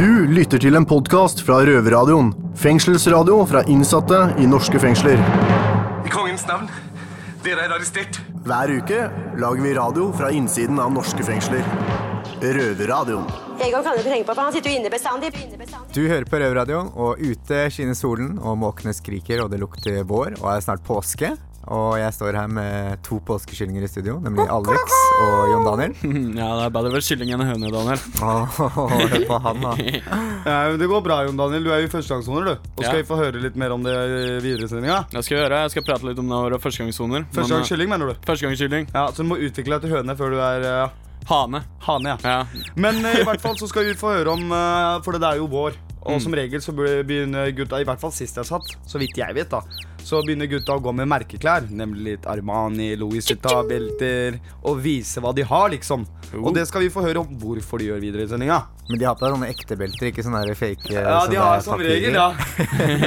Du lytter til en podkast fra Røverradioen. Fengselsradio fra innsatte i norske fengsler. I kongens navn. Dere er arrestert. Hver uke lager vi radio fra innsiden av norske fengsler. Røverradioen. Egon kan du ikke tenke på, for han sitter jo. Inne bestandig. Du hører på Røverradioen, og ute skinner solen, og måkene skriker, og det lukter vår, og er snart påske. Og jeg står her med to påskekyllinger i studio, nemlig Alex og Jon Daniel. Ja, det er bedre vel kylling enn høne, Daniel. Åh, hør på han, da. Ja, men det går bra, Jon Daniel. Du er jo førstegangssoner, du. Og skal Ja. vi få høre litt mer om det videre i sendinga? Jeg skal gjøre, jeg skal prate litt om det våre førstegangssoner. Førstegangskylling, mener du? eh, Førstegangskylling. Ja, Så du må utvikle deg til høne før du er ja. Hane. hane, ja. Ja. Men eh, i hvert fall så skal vi få høre om eh, For det er jo vår. Og Mm. som regel så begynner gutta, i hvert fall sist jeg satt, så vidt jeg vet, da, så begynner gutta å gå med merkeklær. Nemlig litt Armani, Louis Vuitton, belter. Og vise hva de har, liksom. Og det skal vi få høre om hvorfor de gjør videre i sendinga. Men de har på sånne ekte belter, ikke sånne fake. Ja, de har som regel, ja.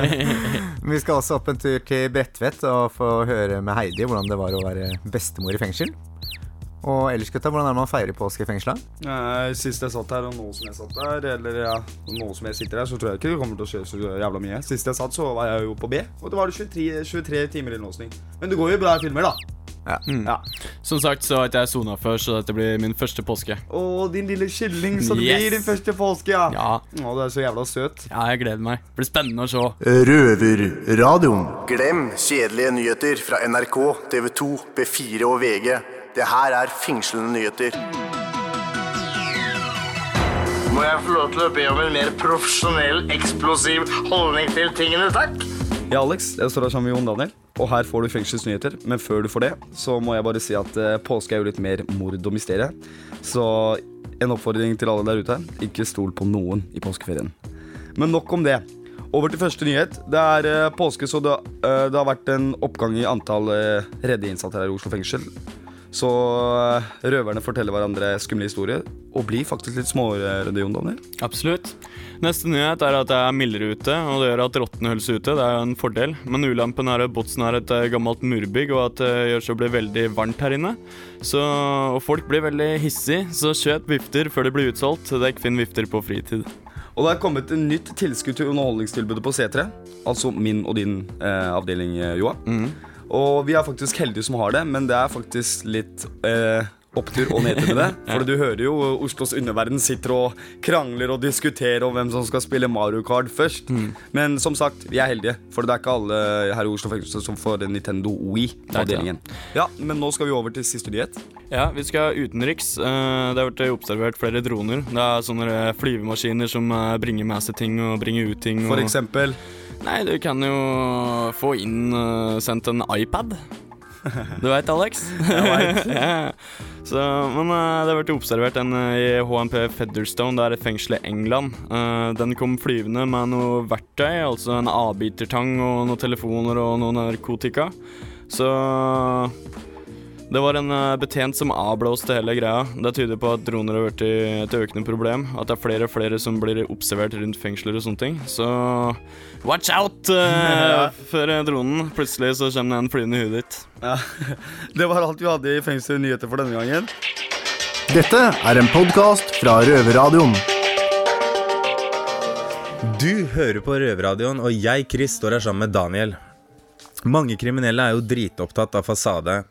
Vi skal også opp en tur til Bredtvet og få høre med Heidi hvordan det var å være bestemor i fengsel. Og ellers, gutta, hvordan er det man feirer påske i fengsla? Eh, Sist jeg satt her, og nå som jeg satt der, eller ja, nå som jeg sitter her, så tror jeg ikke det kommer til å skje så jævla mye. Sist jeg satt, så var jeg jo på B, og det var det 23, 23 timer innlåsning. Men det går jo bra i filmer, da. Ja. Ja. Som sagt så har ikke jeg sona før, så dette blir min første påske. Å, din lille kylling, så det Yes. blir din første påske, ja. Ja, Å, du er så jævla søt. ja jeg gleder meg. Det blir spennende å se. Røverradioen. Glem kjedelige nyheter fra NRK, TV 2, B4 og VG. Det her er fengslende nyheter. Må jeg få lov til å be om en mer profesjonell, eksplosiv holdning til tingene, takk? Ja, Alex, jeg står her sammen med Jon Daniel, og her får du fengselsnyheter. Men før du får det, så må jeg bare si at eh, påske er jo litt mer mord og mysterie. Så en oppfordring til alle der ute, ikke stol på noen i påskeferien. Men nok om det. Over til første nyhet. Det er eh, påske, så det, eh, det har vært en oppgang i antall redde innsatte her i Oslo fengsel. Så eh, røverne forteller hverandre skumle historier, og blir faktisk litt småredde, Jon Daniel. Absolutt. Neste nyhet er at det er mildere ute, og det gjør at rottene holdes ute. Det er jo en fordel. Men ulempen er at Botsen er et eh, gammelt murbygg, og at det gjør så blir veldig varmt her inne. Så, og folk blir veldig hissige, så kjøp vifter før det blir utsolgt. Dekk finn vifter på fritid. Og det er kommet et nytt tilskudd til underholdningstilbudet på C3. Altså min og din eh, avdeling, eh, Joa. Og vi er faktisk heldige som har det, men det er faktisk litt eh, opptur og nedtur med det. For du hører jo Oslos underverden sitter og krangler og diskuterer om hvem som skal spille Mario Kart først. Men som sagt, vi er heldige, for det er ikke alle her i Oslo fengsel som får Nintendo Wii-avdelingen. Ja, men nå skal vi over til siste nyhet. Ja, vi skal utenriks. Eh, Det har vært observert flere droner. Det er sånne flyvemaskiner som eh, bringer med seg ting og bringer ut ting. For eksempel Nei, du kan jo få inn uh, sendt en iPad. Du veit, Alex? Ja. Så, men uh, det har vært observert en uh, i HMP Featherstone, det er et fengsel i England. Uh, den kom flyvende med noe verktøy, altså en avbitertang og noen telefoner og noe narkotika. Så det var en eh, betjent som avblåste hele greia. Det tyder på at droner har blitt et økende problem. At det er flere og flere som blir observert rundt fengsler og sånne ting. Så watch out uh, for eh, dronen. Plutselig så kommer den flyvende i huet ditt. ja. Det var alt vi hadde i Fengsel nyheter for denne gangen. Dette er en podkast fra Røverradioen. Du hører på Røverradioen, og jeg, Chris, står her sammen med Daniel. Mange kriminelle er jo dritopptatt av fasade.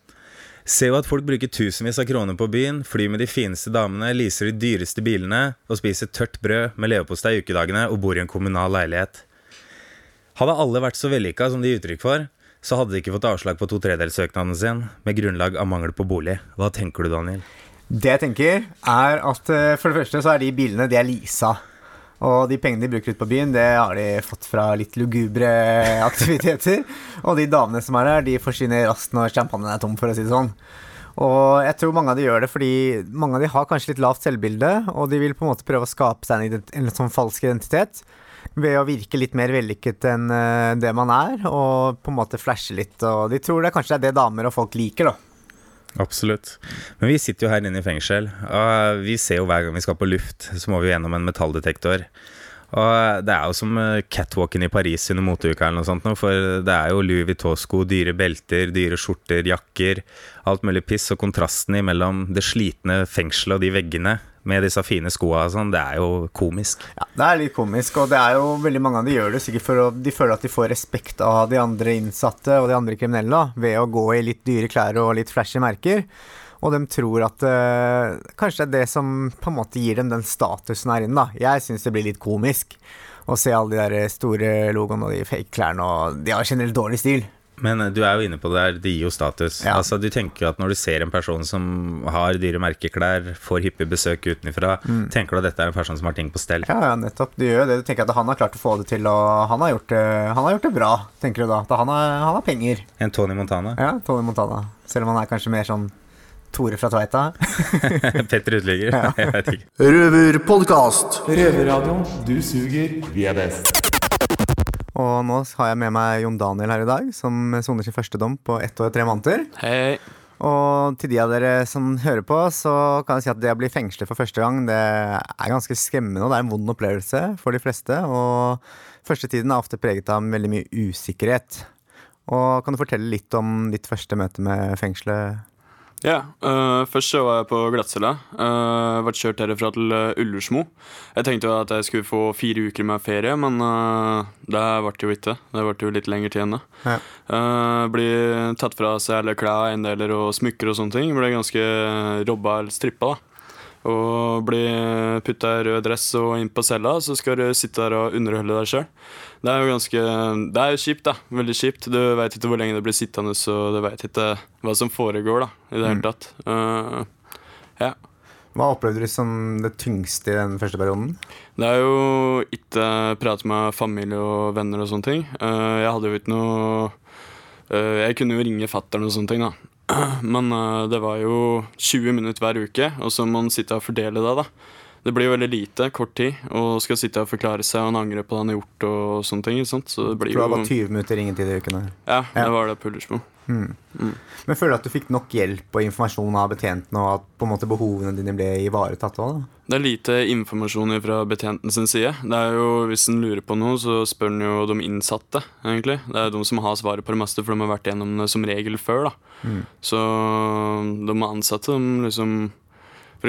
Ser jo at folk bruker tusenvis av kroner på byen, flyr med de fineste damene, leaser de dyreste bilene og spiser tørt brød med leverpostei i ukedagene og bor i en kommunal leilighet. Hadde alle vært så vellykka som de gir uttrykk for, så hadde de ikke fått avslag på to tredelssøknaden sin med grunnlag av mangel på bolig. Hva tenker du, Daniel? Det jeg tenker, er at eh, for det første så er de bilene de er leasa. Og de pengene de bruker ute på byen, det har de fått fra litt lugubre aktiviteter. Og de damene som er der, de forsvinner raskt når champagnen er tom, for å si det sånn. Og jeg tror mange av de gjør det fordi mange av de har kanskje litt lavt selvbilde, og de vil på en måte prøve å skape seg en, en sånn falsk identitet ved å virke litt mer vellykket enn eh, det man er, og på en måte flashe litt. Og de tror det kanskje er det damer og folk liker, da. Absolutt. Men vi sitter jo her inne i fengsel, og vi ser jo hver gang vi skal på luft, så må vi gjennom en metalldetektor. Og det er jo som eh, catwalken i Paris under moteuka eller noe sånt nå, for det er jo Louis Vuitton-sko, dyre belter, dyre skjorter, jakker, alt mulig piss, og kontrasten imellom det slitne fengselet og de veggene med disse fine skoa og sånn, det er jo komisk. Ja, det er litt komisk, og det er jo veldig mange av de gjør det sikkert for å De føler at de får respekt av de andre innsatte og de andre kriminelle ved å gå i litt dyre klær og litt flashy merker. Og de tror at øh, kanskje det er det som på en måte gir dem den statusen her inne, da. Jeg syns det blir litt komisk å se alle de der store logoene og de fake klærne, og de har generelt dårlig stil. Men eh, du er jo inne på det der, det gir jo status. Ja. Altså Du tenker jo at når du ser en person som har dyre merkeklær, får hyppig besøk utenfra, tenker du at dette er en person som har ting på stell? Ja, ja, nettopp. Du gjør jo det. Du tenker at han har klart å få det til, og han har gjort det, han har gjort det bra, tenker du da. At han har, han har penger. En Tony Montana? Ja, Tony Montana. Selv om han er kanskje mer sånn Tore fra Tveita. Petter Uteligger? Jeg vet ikke. Røverpodkast. Røverradioen. Du suger, vi er best. Og nå har jeg med meg Jon Daniel her i dag, som soner sin første dom på ett år og tre måneder. Hei. Og til de av dere som hører på, så kan jeg si at det å bli fengslet for første gang, det er ganske skremmende, og det er en vond opplevelse for de fleste. Og første tiden er ofte preget av veldig mye usikkerhet. Og kan du fortelle litt om ditt første møte med fengselet? Ja, øh, først så var jeg på glattcella. Uh, ble kjørt herfra til uh, Ullersmo. Jeg tenkte jo at jeg skulle få fire uker med ferie, men uh, det ble jo ikke. Det ble jo litt lengre tid enn det. Ja. Uh, blir tatt fra seg alle klær, eiendeler og smykker og sånne ting. Ble ganske robba eller strippa, da. Og bli putta i rød dress og inn på cella, så skal du sitte der og underholde deg sjøl. Det er jo ganske Det er jo kjipt, da. Veldig kjipt. Du veit ikke hvor lenge du blir sittende, så du veit ikke hva som foregår, da, i det hele tatt. Uh, ja. Hva opplevde du som det tyngste i den første perioden? Det er jo ikke prate med familie og venner og sånne ting. Uh, jeg hadde jo ikke noe eh, Jeg kunne jo ringe fatter'n og sånne ting, da. Men eh, det var jo 20 minutter hver uke, og så må man sitte og fordele det, da. Det blir jo veldig lite, kort tid, og skal sitte og forklare seg og han angrer på det han har gjort og sånne ting. sant? Så det blir jo... det var 20 minutter ringetid i uken? Ja, Ja. det var det Pullersmo. Mm. Mm. Men føler du at du fikk nok hjelp og informasjon av betjentene, og at på en måte behovene dine ble ivaretatt òg? Det er lite informasjon fra betjenten sin side. Det er jo, Hvis en lurer på noe, så spør en jo de innsatte, egentlig. Det er de som har svaret på det meste, for de har vært gjennom det som regel før. da. Så de ansatte, de liksom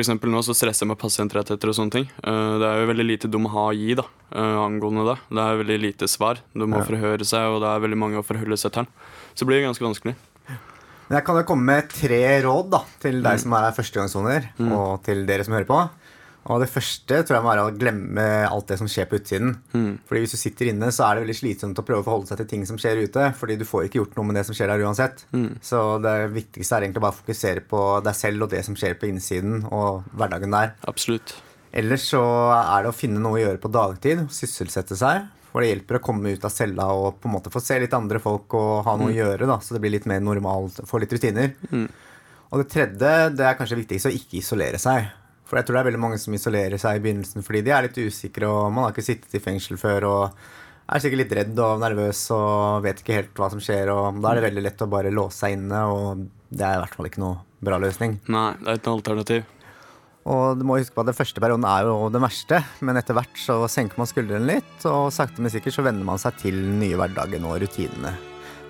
Eksempel nå så stresser jeg med pasientrettigheter og sånne ting. Eh, Det er jo veldig lite de har å gi da, eh, angående det. Det er veldig lite svar. De må Ja. forhøre seg, og det er veldig mange å forholde seg til. Så det blir ganske vanskelig. Men jeg kan jo komme med tre råd da, til deg som er førstegangssoner, og til dere som hører på. Og det første tror jeg må være å glemme alt det som skjer på utsiden. Fordi hvis du sitter inne, så er det veldig slitsomt å prøve å forholde seg til ting som skjer ute. Fordi du får ikke gjort noe med det som skjer der uansett. Så det viktigste er egentlig bare å fokusere på deg selv og det som skjer på innsiden, og hverdagen der. Absolutt. Ellers så er det å finne noe å gjøre på dagtid, sysselsette seg. For det hjelper å komme ut av cella og på en måte få se litt andre folk og ha noe å gjøre, da, så det blir litt mer normalt, få litt rutiner. Og det tredje, det er kanskje viktigst, å ikke isolere seg. For jeg tror det er veldig mange som isolerer seg i begynnelsen fordi de er litt usikre, og man har ikke sittet i fengsel før og er sikkert litt redd og nervøs og vet ikke helt hva som skjer, og da er det veldig lett å bare låse seg inne, og det er i hvert fall ikke noe bra løsning. Nei, det er ikke noe alternativ. Og du må huske på at Den første perioden er jo den verste, men etter hvert så senker man skuldrene litt, og sakte, men sikkert så venner man seg til den nye hverdagen og rutinene.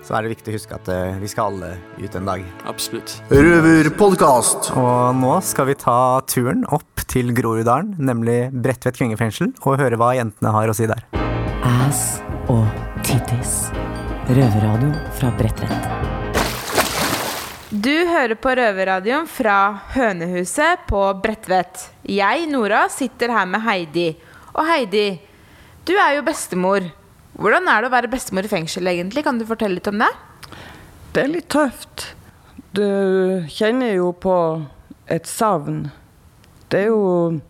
Så er det viktig å huske at eh, vi skal alle ut en dag. Absolutt. Røverpodkast. Og nå skal vi ta turen opp til Groruddalen, nemlig Bredtvet kvinnefengsel, og høre hva jentene har å si der. Ass og tittis. Røverradioen fra Bredtvet. Du hører på Røverradioen fra Hønehuset på Bredtvet. Jeg, Nora, sitter her med Heidi. Og Heidi, du er jo bestemor. Hvordan er det å være bestemor i fengsel, egentlig? Kan du fortelle litt om det? Det er litt tøft. Du kjenner jo på et savn. Det er jo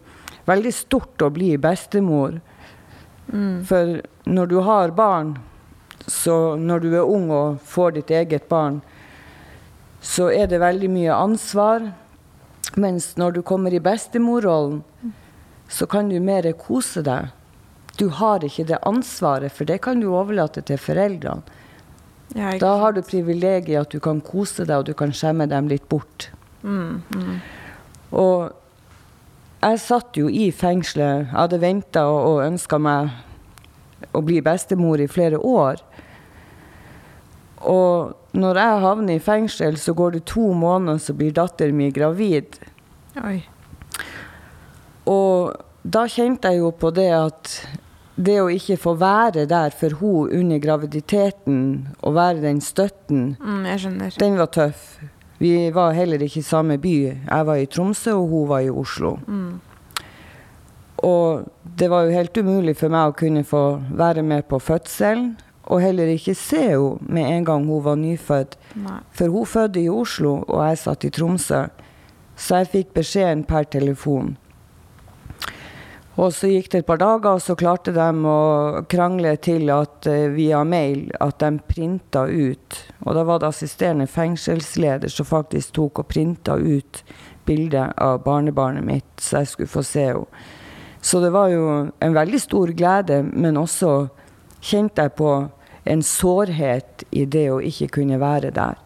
veldig stort å bli bestemor. For når du har barn, så når du er ung og får ditt eget barn, så er det veldig mye ansvar. Mens når du kommer i bestemorrollen, så kan du mer kose deg. Du har ikke det ansvaret, for det kan du overlate til foreldrene. Da har du privilegiet at du kan kose deg, og du kan skjemme dem litt bort. Mm, mm. Og jeg satt jo i fengselet. Jeg hadde venta og, og ønska meg å bli bestemor i flere år. Og når jeg havner i fengsel, så går det to måneder, så blir datteren min gravid. Oi. Og da kjente jeg jo på det at det å ikke få være der for hun under graviditeten, og være den støtten, Mm, jeg skjønner. den var tøff. Vi var heller ikke i samme by. Jeg var i Tromsø, og hun var i Oslo. Mm. Og det var jo helt umulig for meg å kunne få være med på fødselen, og heller ikke se henne med en gang hun var nyfødt. Nei. For hun fødte i Oslo, og jeg satt i Tromsø. Så jeg fikk beskjeden per telefon. Og så gikk det et par dager, og så klarte de å krangle til at eh, via mail at de printa ut. Og da var det assisterende fengselsleder som faktisk tok og printa ut bildet av barnebarnet mitt, så jeg skulle få se henne. Så det var jo en veldig stor glede, men også kjente jeg på en sårhet i det å ikke kunne være der.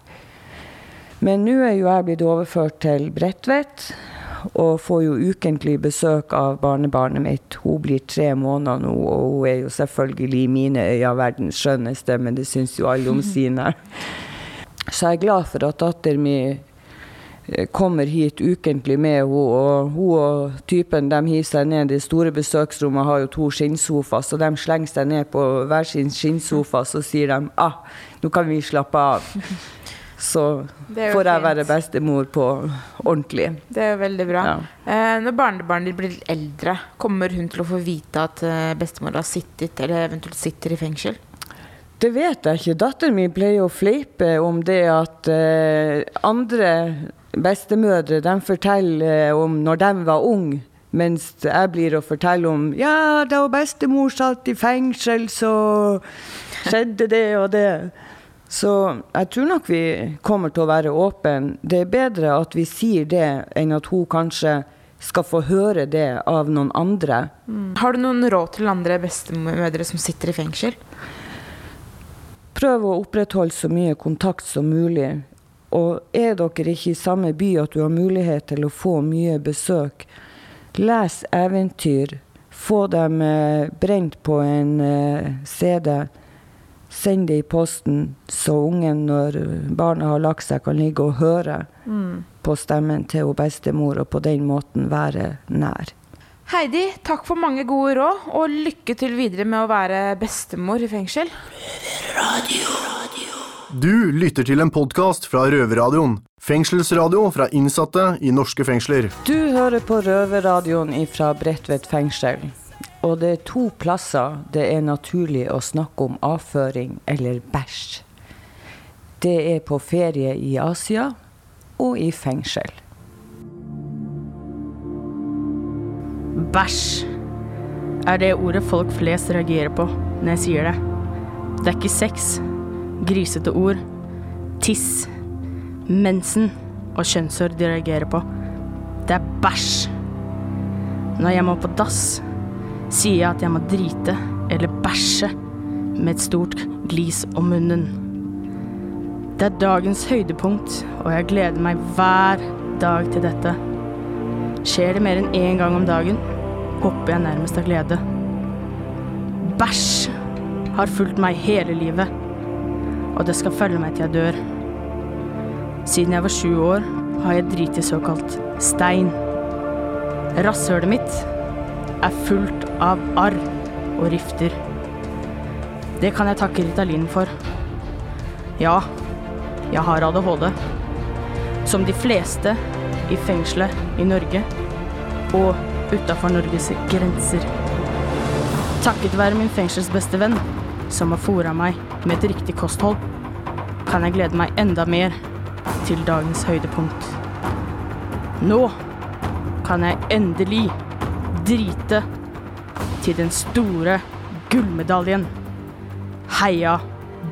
Men nå er jo jeg blitt overført til Bredtvet, og får jo ukentlig besøk av barnebarnet mitt. Hun blir tre måneder nå, og hun er jo selvfølgelig i mine øyne verdens skjønneste, men det syns jo alle om sine. Så jeg er glad for at datteren min eh, kommer hit ukentlig med henne, og hun og typen de hiver seg ned. Det store besøksrommet har jo to skinnsofaer, så de slenger seg ned på hver sin skinnsofa, så sier de ah, nå kan vi slappe av. Så får jeg være bestemor på ordentlig. Det er jo veldig bra. Ja. Eh, når barnebarnet blir eldre, kommer hun til å få vite at eh, bestemor har sittet, eller eventuelt sitter i fengsel? Det vet jeg ikke. Datteren min pleier å fleipe om det at eh, andre bestemødre de forteller eh, om når de var unge. Mens jeg blir å fortelle om ja, da bestemor satt i fengsel, så skjedde det og det. Så jeg tror nok vi kommer til å være åpne. Det er bedre at vi sier det, enn at hun kanskje skal få høre det av noen andre. Har du noen råd til andre bestemødre som sitter i fengsel? Prøv å opprettholde så mye kontakt som mulig. Og er dere ikke i samme by at du har mulighet til å få mye besøk, les eventyr. Få dem eh, brent på en eh, CD. Send det i posten, så ungen, når barna har lagt seg, kan ligge og høre Mm. på stemmen til bestemor, og på den måten være nær. Heidi, takk for mange gode råd, og lykke til videre med å være bestemor i fengsel. Du lytter til en podkast fra Røverradioen. Fengselsradio fra innsatte i norske fengsler. Du hører på Røverradioen fra Bredtvet fengsel. Og det er to plasser det er naturlig å snakke om avføring eller bæsj. Det er på ferie i Asia og i fengsel. Bæsj er det ordet folk flest reagerer på når jeg sier det. Det er ikke sex, grisete ord, tiss, mensen og kjønnshår de reagerer på. Det er bæsj. Når jeg må på dass, sier jeg at jeg må drite eller bæsje med et stort glis om munnen. Det er dagens høydepunkt, og jeg gleder meg hver dag til dette. Skjer det mer enn én gang om dagen, hopper jeg nærmest av glede. Bæsj har fulgt meg hele livet, og det skal følge meg til jeg dør. Siden jeg var sju år, har jeg driti såkalt stein. Rasshølet mitt er fullt av arr og rifter. Det kan jeg takke Ritalin for. Ja, jeg har ADHD. Som de fleste i fengselet i Norge og utafor Norges grenser. Takket være min fengselsbeste venn, som har fora meg med et riktig kosthold, kan jeg glede meg enda mer til dagens høydepunkt. Nå kan jeg endelig drite til den store gullmedaljen. Heia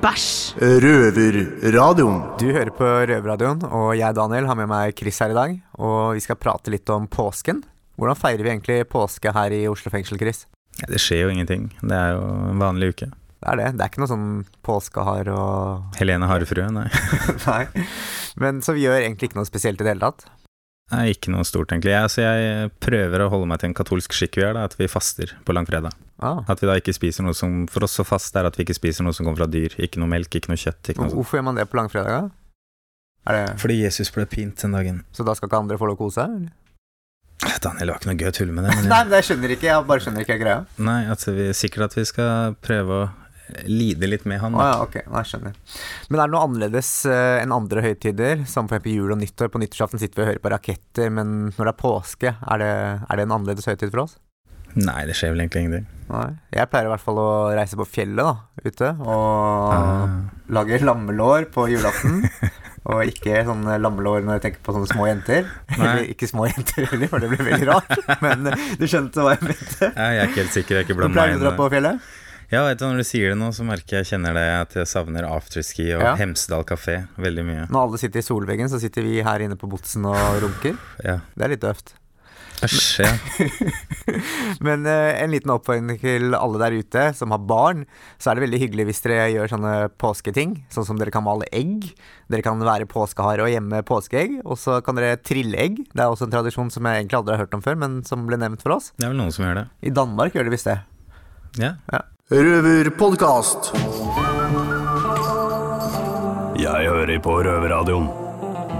bæsj! Røverradioen. Du hører på Røverradioen, og jeg Daniel har med meg Chris her i dag. Og vi skal prate litt om påsken. Hvordan feirer vi egentlig påske her i Oslo fengsel, Chris? Ja, det skjer jo ingenting. Det er jo en vanlig uke. Det er det. Det er ikke noe sånn påskehar og Helene Harefrue, nei. Nei. Men så vi gjør egentlig ikke noe spesielt i det hele tatt. Nei, ikke noe stort, egentlig. Jeg, altså, jeg prøver å holde meg til en katolsk skikk vi har, da, at vi faster på langfredag. Ah. At vi da ikke spiser noe som For oss så fast er at vi ikke spiser noe som kommer fra dyr. Ikke noe melk, ikke noe kjøtt. Ikke noe. Hvorfor gjør man det på langfredag? da? Er det Fordi Jesus ble pint den dagen. Så da skal ikke andre få lov å kose seg? Daniel, det var ikke noe gøy å tulle med det. Men Nei, men jeg skjønner ikke. Jeg bare skjønner ikke greia. Nei, altså, vi, sikkert at vi skal prøve å lide litt med han. Da. ja, ok. Nei, jeg skjønner. Men er det noe annerledes eh, enn andre høytider? Som eksempel jul og nyttår. På nyttårsaften sitter vi og hører på raketter, men når det er påske, er det, er det en annerledes høytid for oss? Nei, det skjer vel egentlig ingenting. Nei. Jeg pleier i hvert fall å reise på fjellet, da, ute, og Ah. lage lammelår på julaften. Og ikke sånn lammelår når jeg tenker på sånne små jenter. Eller ikke små jenter heller, for det blir veldig rart. Men du skjønte hva jeg mente. Ja, jeg er ikke helt sikker. Jeg er ikke blant pleier meg å dra på fjellet? Ja, vet du, når du sier det nå, så merker jeg kjenner det at jeg savner afterski og Ja. Hemsedal kafé veldig mye. Når alle sitter i solveggen, så sitter vi her inne på Botsen og runker. Ja. Det er litt døvt. Æsj, ja. Men uh, en liten oppfordring til alle der ute som har barn, så er det veldig hyggelig hvis dere gjør sånne påsketing. Sånn som dere kan male egg. Dere kan være påskehare og gjemme påskeegg. Og så kan dere trille egg. Det er også en tradisjon som jeg egentlig aldri har hørt om før, men som ble nevnt for oss. Det er vel noen som gjør det. I Danmark gjør de visst det. Ja. Ja. Røverpodkast. Jeg hører på Røverradioen.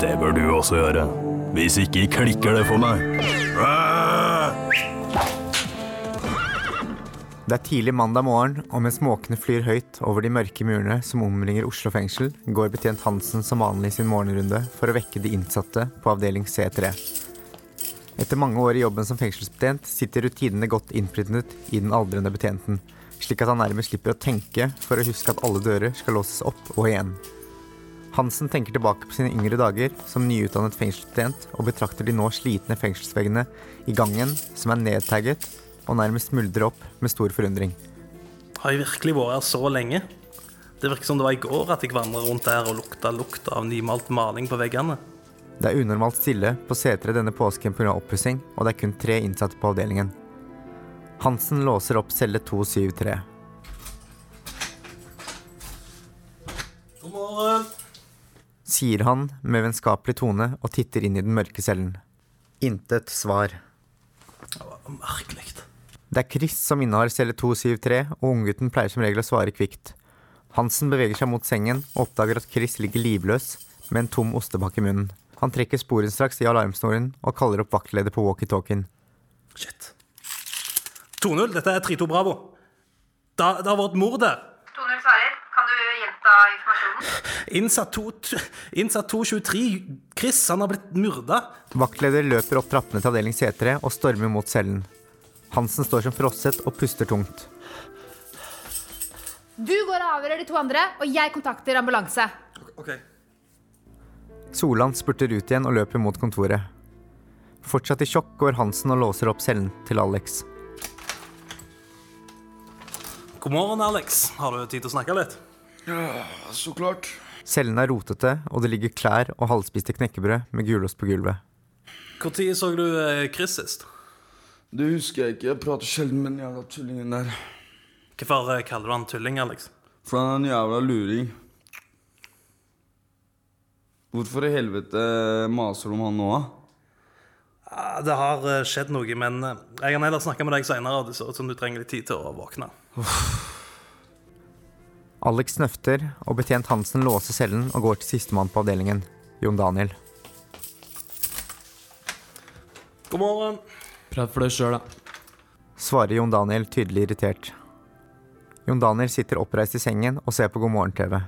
Det bør du også gjøre. Hvis ikke klikker det for meg. Det er tidlig mandag morgen, og mens måkene flyr høyt over de mørke murene som omringer Oslo fengsel, går betjent Hansen som vanlig sin morgenrunde for å vekke de innsatte på avdeling C3. Etter mange år i jobben som fengselsbetjent sitter rutinene godt innprintet i den aldrende betjenten, slik at han nærmest slipper å tenke for å huske at alle dører skal låses opp og igjen. Hansen tenker tilbake på sine yngre dager som nyutdannet fengselsbetjent og betrakter de nå slitne fengselsveggene i gangen som er nedtagget og nærmest smuldrer opp med stor forundring. Har jeg virkelig vært her så lenge? Det virker som det var i går at jeg vandret rundt der og lukta lukt av nymalt maling på veggene. Det er unormalt stille på C3 denne påsken pga. oppussing, og det er kun tre innsatte på avdelingen. Hansen låser opp celle 273. God morgen. Sier han med vennskapelig tone og titter inn i den mørke cellen. Intet svar. Det var Merkelig. Det er Chris som innehar celle 273, og unggutten pleier som regel å svare kvikt. Hansen beveger seg mot sengen og oppdager at Chris ligger livløs med en tom ostepakke i munnen. Han trekker sporenstraks i alarmsnoren og kaller opp vaktleder på walkietalkien. Shit. 2-0, dette er 3-2 Bravo. Da, det har vært mord der. 2-0 svarer. Kan du gjenta informasjonen? Innsatt, to, innsatt 223, Chris, han har blitt myrda. Vaktleder løper opp trappene til avdeling C3 og stormer mot cellen. Hansen står som frosset og puster tungt. Du går og avhører de to andre, og jeg kontakter ambulanse. Ok. Solan spurter ut igjen og løper mot kontoret. Fortsatt i sjokk går Hansen og låser opp cellen til Alex. God morgen, Alex. Har du tid til å snakke litt? Ja, så klart. Cellene er rotete, og det ligger klær og halvspiste knekkebrød med gulost på gulvet. Når så du eh, Chris sist? Det husker jeg ikke. Jeg prater sjelden med den jævla tullingen der. Hvorfor eh, kaller du han tulling, Alex? For han er en jævla luring. Hvorfor i helvete maser du om han nå, da? Det har eh, skjedd noe, men eh, jeg kan heller snakke med deg seinere. Det ser ut som du trenger litt tid til å våkne. Alex snøfter, og betjent Hansen låser cellen og går til sistemann på avdelingen, Jon Daniel. God morgen. Prat for deg sjøl, da. Svarer Jon Daniel tydelig irritert. Jon Daniel sitter oppreist i sengen og ser på God morgen-TV.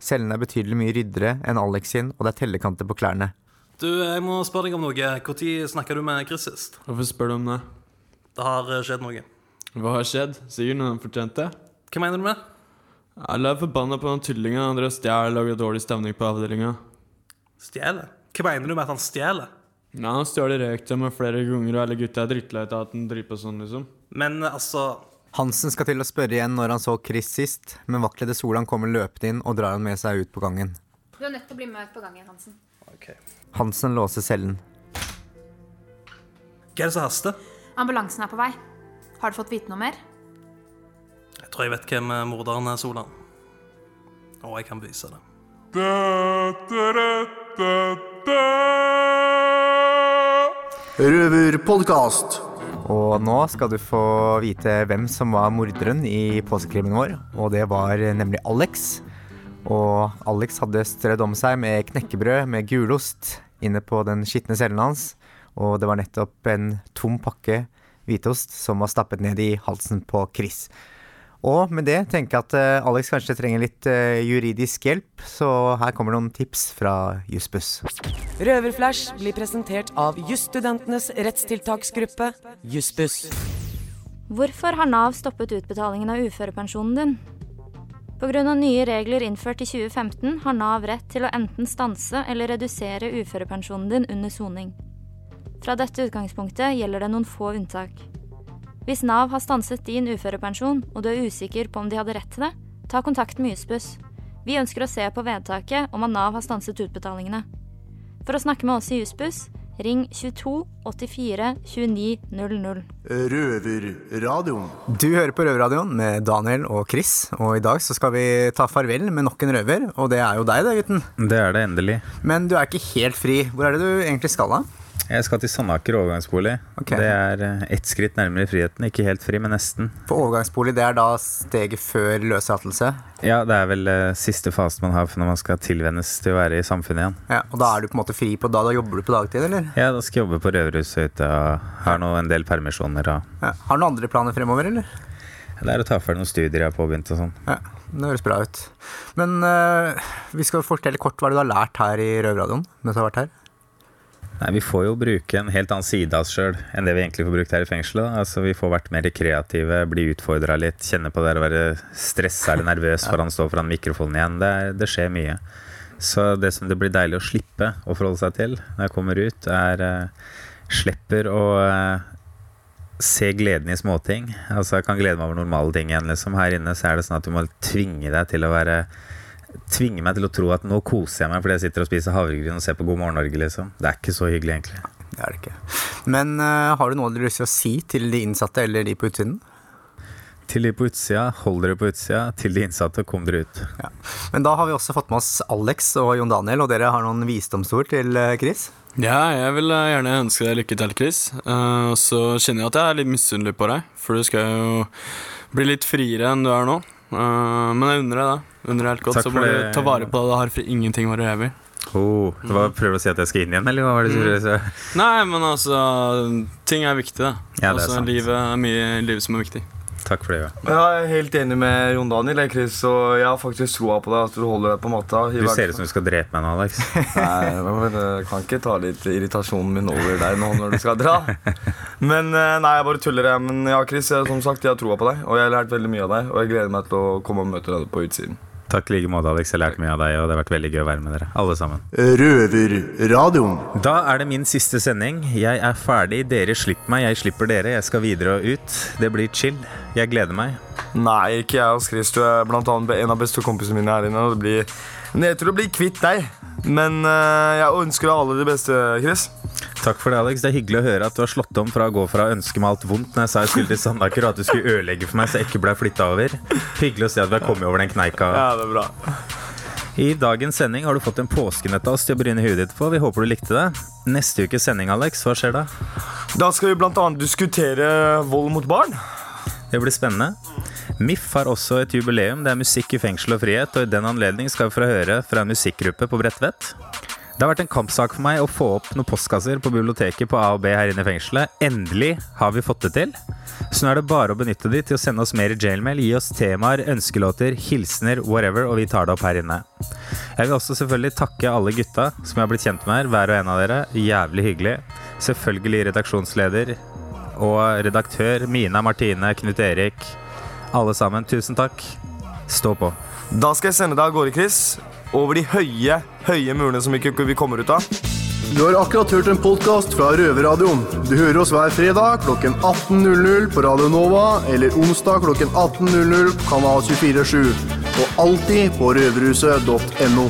Cellen er betydelig mye ryddere enn Alex sin, og det er tellekanter på klærne. Du, jeg må spørre deg om noe. Når snakka du med Chris sist? Hvorfor spør du om det? Det har eh, skjedd noe. Hva har skjedd? Sikkert noe han fortjente. Hva mener du med? Jeg er forbanna på den tullingen. Han drev og stjal og laga dårlig stemning på avdelinga. Stjeler? Hva mener du med at han stjeler? Nei, Han stjal med flere ganger, og alle gutta er drittlei av at han driver på sånn, liksom. Men altså Hansen skal til å spørre igjen når han så Chris sist, men vaktleder Solan kommer løpende inn og drar han med seg ut på gangen. Du er nødt til å bli med på gangen, Hansen. Hansen låser cellen. Hva er det som haster? Ambulansen er på vei. Har du fått vite noe mer? Jeg tror jeg vet hvem eh, morderen er, Solan. Og jeg kan bevise det. Røverpodkast. Og nå skal du få vite hvem som var morderen i påskekrimmen vår, og det var nemlig Alex. Og Alex hadde strødd om seg med knekkebrød med gulost inne på den skitne cellen hans. Og det var nettopp en tom pakke hvitost som var stappet ned i halsen på Chris. Og med det tenker jeg at eh, Alex kanskje trenger litt eh, juridisk hjelp, så her kommer noen tips fra Jussbuss. Røverflash blir presentert av jusstudentenes rettstiltaksgruppe, Jussbuss. Hvorfor har Nav stoppet utbetalingen av uførepensjonen din? Pga. nye regler innført i 2015 har Nav rett til å enten stanse eller redusere uførepensjonen din under soning. Fra dette utgangspunktet gjelder det noen få unntak. Hvis Nav har stanset din uførepensjon, og du er usikker på om de hadde rett til det, ta kontakt med Jussbuss. Vi ønsker å se på vedtaket om at Nav har stanset utbetalingene. For å snakke med oss i Jussbuss, ring 22 84 29 00. Røverradioen. Du hører på Røverradioen med Daniel og Chris, og i dag så skal vi ta farvel med nok en røver, og det er jo deg da, gutten. Det er det endelig. Men du er ikke helt fri. Hvor er det du egentlig skal da? Jeg skal til Sandaker overgangsbolig. Det er eh, ett skritt nærmere friheten. Ikke helt fri, men nesten. For overgangsbolig, det er da steget før løslatelse? Ja, det er vel uh, siste fase man har når man skal tilvennes til å være i samfunnet igjen. Ja, Og da er du på en måte fri på da? Da jobber du på dagtid, eller? Ja, da skal jeg jobbe på Røverhuset og har nå en del permisjoner. Og... Ja. Har du noen andre planer fremover, eller? Det er å ta ferdig noen studier jeg har påbegynt og sånn. Ja, det høres bra ut. Men uh, vi skal fortelle kort hva du har lært her i Røverradioen mens du har vært her. Nei, Vi får jo bruke en helt annen side av oss sjøl enn det vi egentlig får brukt her i fengselet. Altså, Vi får vært mer kreative, bli utfordra litt, kjenne på det å være stressa eller nervøs foran stå foran mikrofonen igjen. Det, er, det, skjer mye. Så det som det blir deilig å slippe å forholde seg til når jeg kommer ut, er uh, Slipper å uh, se gleden i småting. Altså, jeg kan glede meg over normale ting igjen, liksom. Her inne så er det sånn at du må tvinge deg til å være tvinge meg til å tro at nå koser jeg meg fordi jeg sitter og spiser havregryn og ser på God morgen Norge, liksom. Det er ikke så hyggelig, egentlig. Det er det ikke. Men uh, har du noe du har lyst til å si til de innsatte eller de på utsiden? Til de på utsida, hold dere på utsida. Til de innsatte, kom dere ut. Ja. Men da har vi også fått med oss Alex og Jon Daniel, og dere har noen visdomsord til eh, Chris? Ja, jeg vil eh, gjerne ønske deg lykke til, Chris. Uh, så kjenner jeg at jeg er litt misunnelig på deg, for du skal jo bli litt friere enn du er nå. Uh, men jeg unner deg det. Unner helt godt, så må du ta vare på det. Det har for ingenting vært evig. Oh, du var, prøver å si at jeg skal inn igjen, eller hva var det du sa? Mm. Nei, men altså Ting er viktig, da. Ja, altså, er livet er mye livet som er viktig. Takk for det. Ja. Ja, jeg er helt enig med Jon Daniel, Chris, og jeg har faktisk troa på deg. At du holder deg på matta. Du ser ut som du skal drepe meg nå, Alex. Nei, jeg kan ikke ta litt irritasjonen min over deg nå når du skal dra. Men eh, nei, jeg bare tuller. Jeg. Men ja, Chris, jeg, som sagt, jeg har troa på deg, og jeg har lært veldig mye av deg. Og jeg gleder meg til å komme og møte deg på utsiden. Takk i like måte, Alex. Jeg har lært mye av deg, og det har vært veldig gøy å være med dere. Alle sammen. Røverradioen. Da er det min siste sending. Jeg er ferdig. Dere slipper meg, jeg slipper dere. Jeg skal videre og ut. Det blir chill. Jeg gleder meg. Nei, ikke jeg og Chris. Du er blant annet en av beste kompisene mine her inne. Og det blir nedtur å bli kvitt deg. Men uh, jeg ønsker deg alle det beste, Chris. Takk for det, Alex. Det er hyggelig å høre at du har slått om fra å gå fra å ønske meg alt vondt når jeg sa jeg skulle til Sandaker, og at du skulle ødelegge for meg så jeg ikke ble flytta over. Hyggelig å se at vi har kommet over den kneika. Ja, det er bra. I dagens sending har du fått en påskenøtt av oss til å bryne huet ditt på. Vi håper du likte det. Neste ukes sending, Alex, hva skjer da? Da skal vi annet diskutere vold mot barn. Det blir spennende. MIF har også et jubileum. Det er musikk i fengsel og frihet, og i den anledning skal vi få høre fra en musikkgruppe på Bredtvet. Det har vært en kampsak for meg å få opp noen postkasser på biblioteket på A og B her inne i fengselet. Endelig har vi fått det til. Så nå er det bare å benytte de til å sende oss mer jailmail, gi oss temaer, ønskelåter, hilsener, whatever, og vi tar det opp her inne. Jeg vil også selvfølgelig takke alle gutta som jeg har blitt kjent med her, hver og en av dere. Jævlig hyggelig. Selvfølgelig redaksjonsleder og redaktør Mina, Martine, Knut Erik. Alle sammen, tusen takk. Stå på. Da skal jeg sende deg av gårde, Chris. Over de høye, høye murene som vi kommer ut av. Du har akkurat hørt en podkast fra Røverradioen. Du hører oss hver fredag klokken 18.00 på Radio Nova eller onsdag klokken 18.00 på Kanal 247. Og alltid på røverhuset.no.